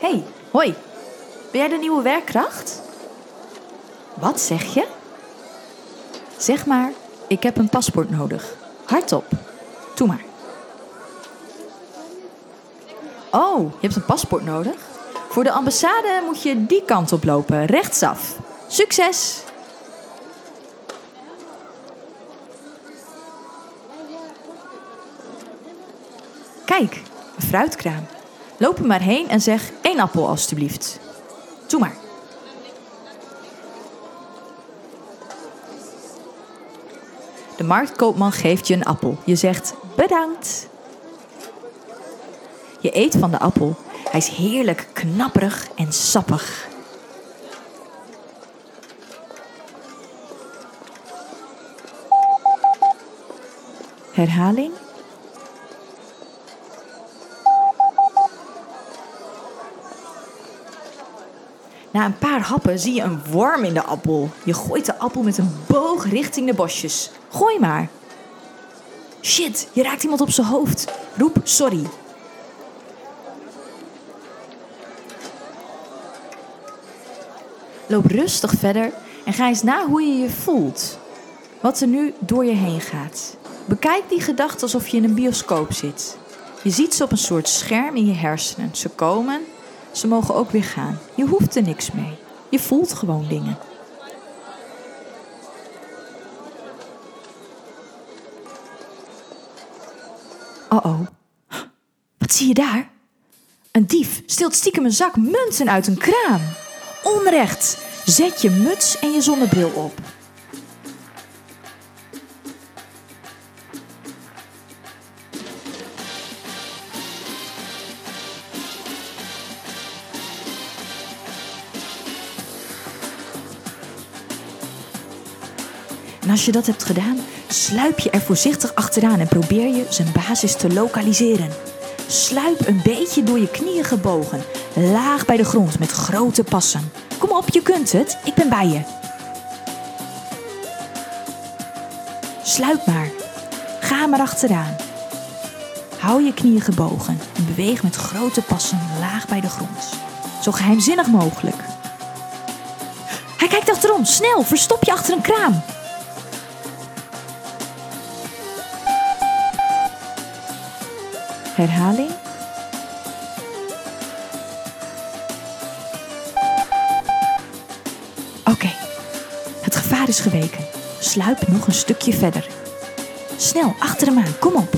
hey, hoi. Ben jij de nieuwe werkkracht? Wat zeg je? Zeg maar, ik heb een paspoort nodig. Hardop. Doe maar. Oh, je hebt een paspoort nodig? Voor de ambassade moet je die kant op lopen, rechtsaf. Succes! Kijk, een fruitkraam. Loop er maar heen en zeg één appel alstublieft. Doe maar. De marktkoopman geeft je een appel. Je zegt bedankt. Je eet van de appel. Hij is heerlijk knapperig en sappig. Herhaling. Na een paar happen zie je een worm in de appel. Je gooit de appel met een boog richting de bosjes. Gooi maar. Shit, je raakt iemand op zijn hoofd. Roep sorry. Loop rustig verder en ga eens na hoe je je voelt. Wat er nu door je heen gaat. Bekijk die gedachten alsof je in een bioscoop zit. Je ziet ze op een soort scherm in je hersenen. Ze komen, ze mogen ook weer gaan. Je hoeft er niks mee. Je voelt gewoon dingen. Oh oh. Wat zie je daar? Een dief steelt stiekem een zak munten uit een kraam. Onrecht. Zet je muts en je zonnebril op. En als je dat hebt gedaan, sluip je er voorzichtig achteraan en probeer je zijn basis te lokaliseren. Sluip een beetje door je knieën gebogen, laag bij de grond met grote passen. Kom op, je kunt het, ik ben bij je. Sluip maar. Ga maar achteraan. Hou je knieën gebogen en beweeg met grote passen laag bij de grond. Zo geheimzinnig mogelijk. Hij kijkt achterom, snel, verstop je achter een kraam. Herhaling. Oké, het gevaar is geweken. Sluip nog een stukje verder. Snel, achter hem aan, kom op.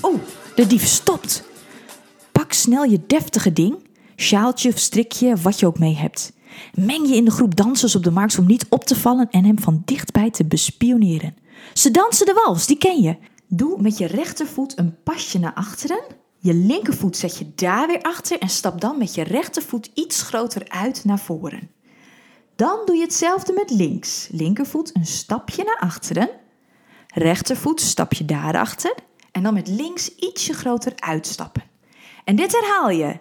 Oh, de dief stopt. Pak snel je deftige ding, sjaaltje of strikje, wat je ook mee hebt. Meng je in de groep dansers op de markt om niet op te vallen en hem van dichtbij te bespioneren. Ze dansen de wals, die ken je. Doe met je rechtervoet een pasje naar achteren. Je linkervoet zet je daar weer achter en stap dan met je rechtervoet iets groter uit naar voren. Dan doe je hetzelfde met links. Linkervoet een stapje naar achteren. Rechtervoet stap je daarachter. En dan met links ietsje groter uitstappen. En dit herhaal je.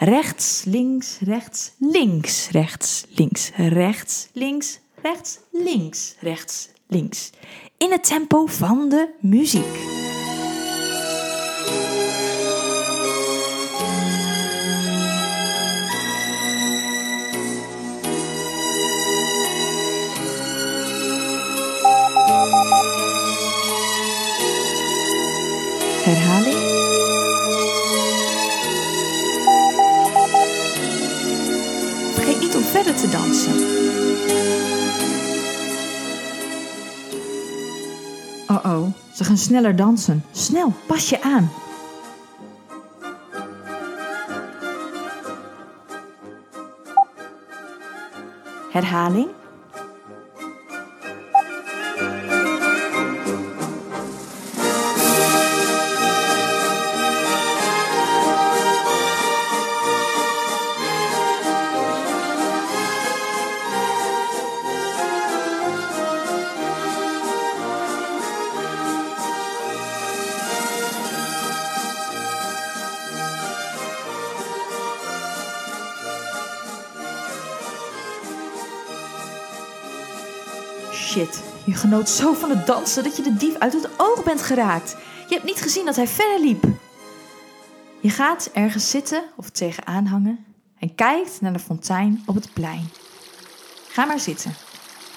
Rechts, links, rechts, links, rechts, links, rechts, links, rechts, links, rechts, links. In het tempo van de muziek. Herhaling. Sneller dansen. Snel, pas je aan. Herhaling. Shit, Je genoot zo van het dansen dat je de dief uit het oog bent geraakt. Je hebt niet gezien dat hij verder liep. Je gaat ergens zitten of tegenaan hangen en kijkt naar de fontein op het plein. Ga maar zitten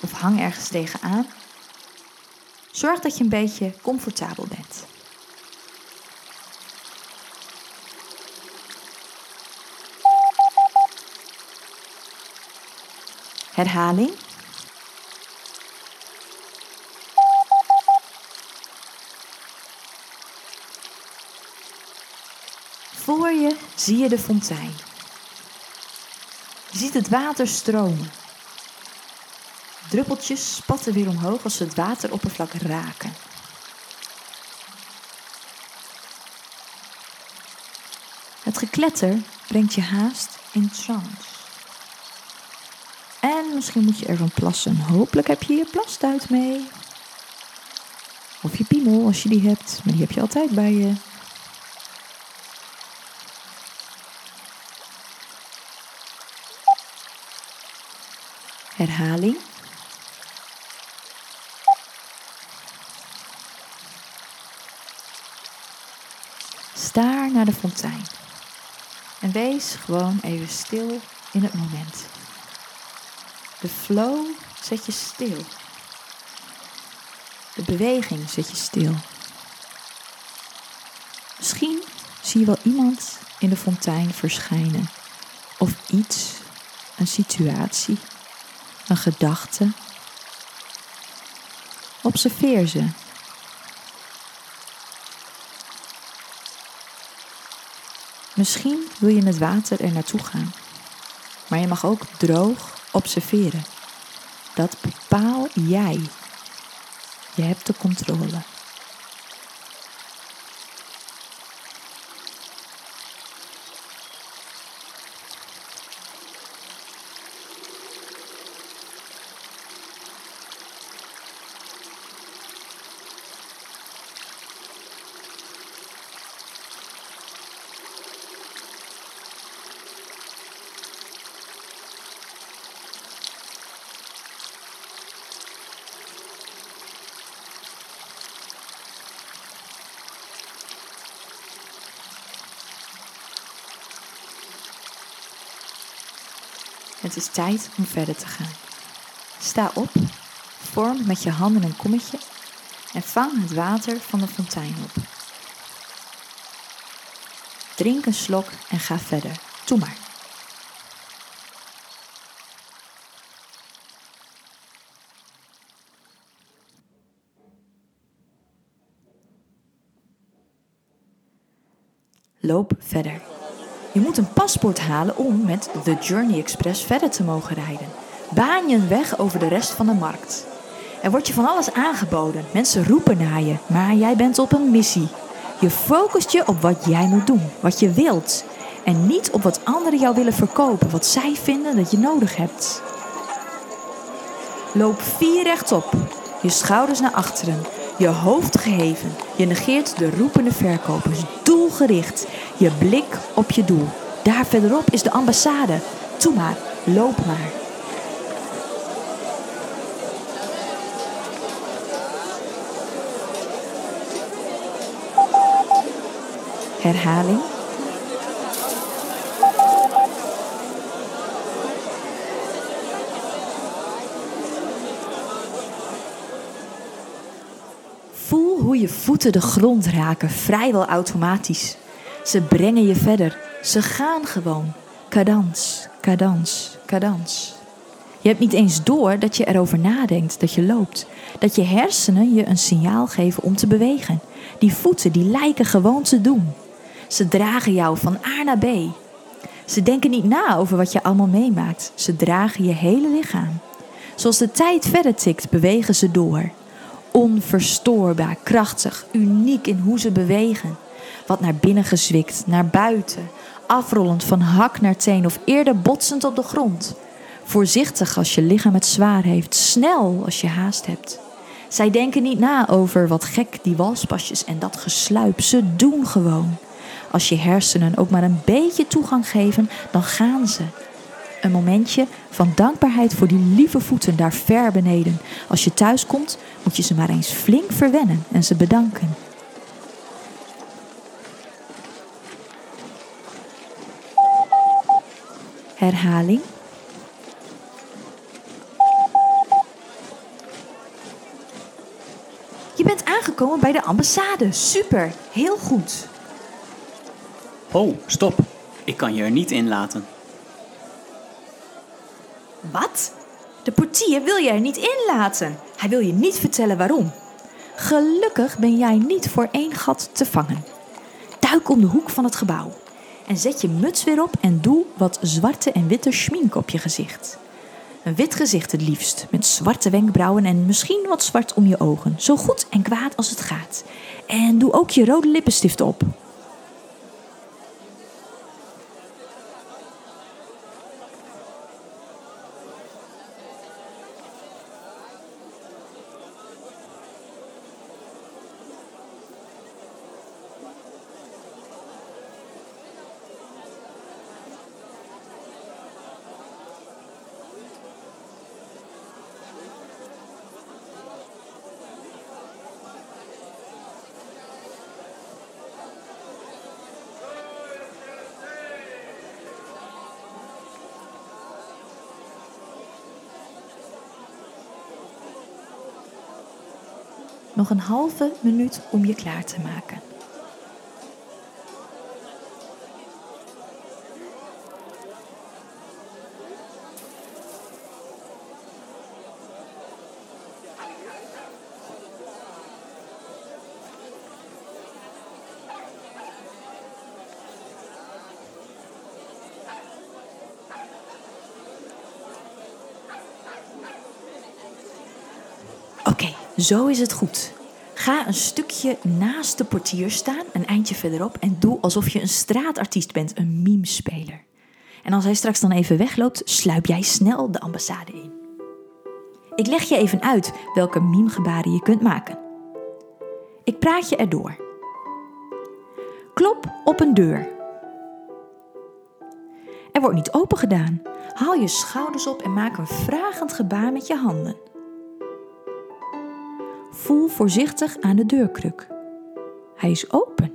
of hang ergens tegenaan. Zorg dat je een beetje comfortabel bent. Herhaling. Voor je zie je de fontein. Je ziet het water stromen. Druppeltjes spatten weer omhoog als ze het wateroppervlak raken. Het gekletter brengt je haast in trance. En misschien moet je ervan plassen. Hopelijk heb je je plastuit mee. Of je piemel als je die hebt, maar die heb je altijd bij je. Herhaling. Staar naar de fontein. En wees gewoon even stil in het moment. De flow zet je stil. De beweging zet je stil. Misschien zie je wel iemand in de fontein verschijnen. Of iets, een situatie, een gedachte. Observeer ze. Misschien wil je met water er naartoe gaan, maar je mag ook droog observeren. Dat bepaal jij. Je hebt de controle. Het is tijd om verder te gaan. Sta op, vorm met je handen een kommetje en vang het water van de fontein op. Drink een slok en ga verder. Doe maar. Loop verder. Je moet een paspoort halen om met de Journey Express verder te mogen rijden. Baan je een weg over de rest van de markt. Er wordt je van alles aangeboden. Mensen roepen naar je, maar jij bent op een missie. Je focust je op wat jij moet doen, wat je wilt. En niet op wat anderen jou willen verkopen, wat zij vinden dat je nodig hebt. Loop vier rechtop, je schouders naar achteren, je hoofd geheven. Je negeert de roepende verkopers, doelgericht. Je blik op je doel. Daar verderop is de ambassade. Toe maar, loop maar. Herhaling. Voel hoe je voeten de grond raken, vrijwel automatisch. Ze brengen je verder. Ze gaan gewoon. Cadans, cadans, cadans. Je hebt niet eens door dat je erover nadenkt dat je loopt. Dat je hersenen je een signaal geven om te bewegen. Die voeten die lijken gewoon te doen. Ze dragen jou van A naar B. Ze denken niet na over wat je allemaal meemaakt. Ze dragen je hele lichaam. Zoals de tijd verder tikt, bewegen ze door. Onverstoorbaar, krachtig, uniek in hoe ze bewegen. Wat naar binnen gezwikt, naar buiten, afrollend van hak naar teen of eerder botsend op de grond. Voorzichtig als je lichaam het zwaar heeft, snel als je haast hebt. Zij denken niet na over wat gek die walspasjes en dat gesluip. Ze doen gewoon. Als je hersenen ook maar een beetje toegang geven, dan gaan ze. Een momentje van dankbaarheid voor die lieve voeten daar ver beneden. Als je thuis komt, moet je ze maar eens flink verwennen en ze bedanken. Herhaling. Je bent aangekomen bij de ambassade. Super, heel goed. Oh, stop. Ik kan je er niet in laten. Wat? De portier wil je er niet in laten. Hij wil je niet vertellen waarom. Gelukkig ben jij niet voor één gat te vangen. Duik om de hoek van het gebouw. En zet je muts weer op en doe wat zwarte en witte schmink op je gezicht. Een wit gezicht het liefst, met zwarte wenkbrauwen en misschien wat zwart om je ogen. Zo goed en kwaad als het gaat. En doe ook je rode lippenstift op. Nog een halve minuut om je klaar te maken. Oké, zo is het goed. Ga een stukje naast de portier staan, een eindje verderop, en doe alsof je een straatartiest bent, een memespeler. En als hij straks dan even wegloopt, sluip jij snel de ambassade in. Ik leg je even uit welke meme-gebaren je kunt maken. Ik praat je erdoor. Klop op een deur. Er wordt niet open gedaan. Haal je schouders op en maak een vragend gebaar met je handen. Voel voorzichtig aan de deurkruk. Hij is open.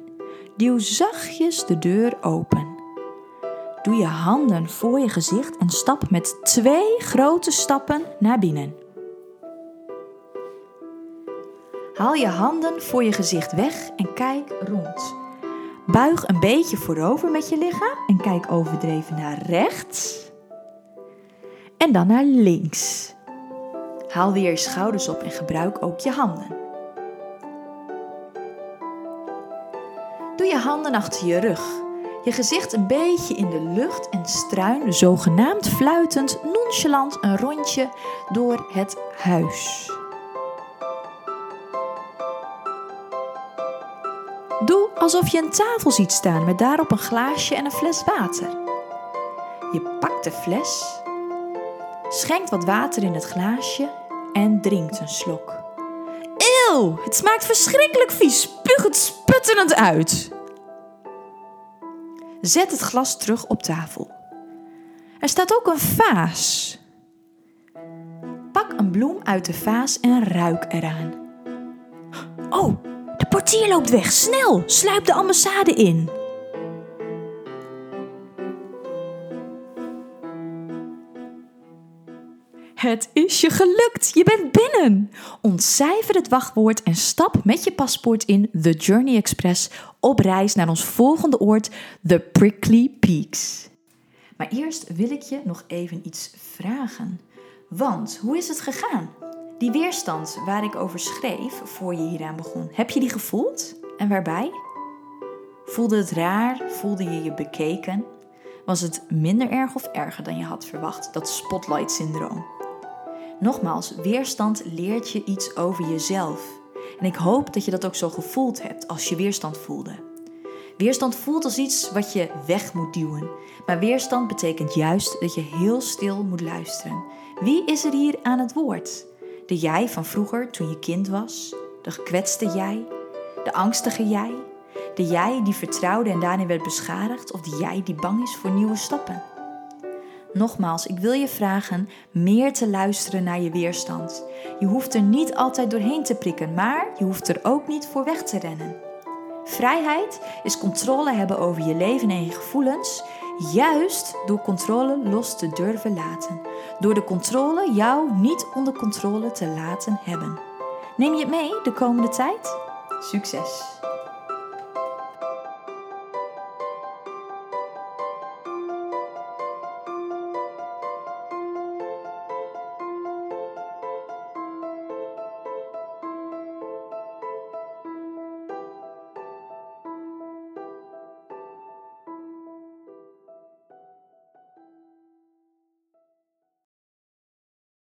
Duw zachtjes de deur open. Doe je handen voor je gezicht en stap met twee grote stappen naar binnen. Haal je handen voor je gezicht weg en kijk rond. Buig een beetje voorover met je lichaam en kijk overdreven naar rechts. En dan naar links. Haal weer je schouders op en gebruik ook je handen. Doe je handen achter je rug. Je gezicht een beetje in de lucht en struin zogenaamd fluitend nonchalant een rondje door het huis. Doe alsof je een tafel ziet staan met daarop een glaasje en een fles water. Je pakt de fles, schenkt wat water in het glaasje en drinkt een slok. Eeuw, het smaakt verschrikkelijk vies. Spuug het sputterend uit. Zet het glas terug op tafel. Er staat ook een vaas. Pak een bloem uit de vaas en ruik eraan. Oh, de portier loopt weg. Snel, sluip de ambassade in. Het is je gelukt. Je bent binnen. Ontcijfer het wachtwoord en stap met je paspoort in The Journey Express op reis naar ons volgende oord, The Prickly Peaks. Maar eerst wil ik je nog even iets vragen. Want hoe is het gegaan? Die weerstand waar ik over schreef voor je hieraan begon, heb je die gevoeld? En waarbij? Voelde het raar? Voelde je je bekeken? Was het minder erg of erger dan je had verwacht, dat spotlight-syndroom? Nogmaals, weerstand leert je iets over jezelf. En ik hoop dat je dat ook zo gevoeld hebt als je weerstand voelde. Weerstand voelt als iets wat je weg moet duwen. Maar weerstand betekent juist dat je heel stil moet luisteren. Wie is er hier aan het woord? De jij van vroeger toen je kind was? De gekwetste jij? De angstige jij? De jij die vertrouwde en daarin werd beschadigd? Of de jij die bang is voor nieuwe stappen? Nogmaals, ik wil je vragen meer te luisteren naar je weerstand. Je hoeft er niet altijd doorheen te prikken, maar je hoeft er ook niet voor weg te rennen. Vrijheid is controle hebben over je leven en je gevoelens, juist door controle los te durven laten. Door de controle jou niet onder controle te laten hebben. Neem je het mee de komende tijd? Succes!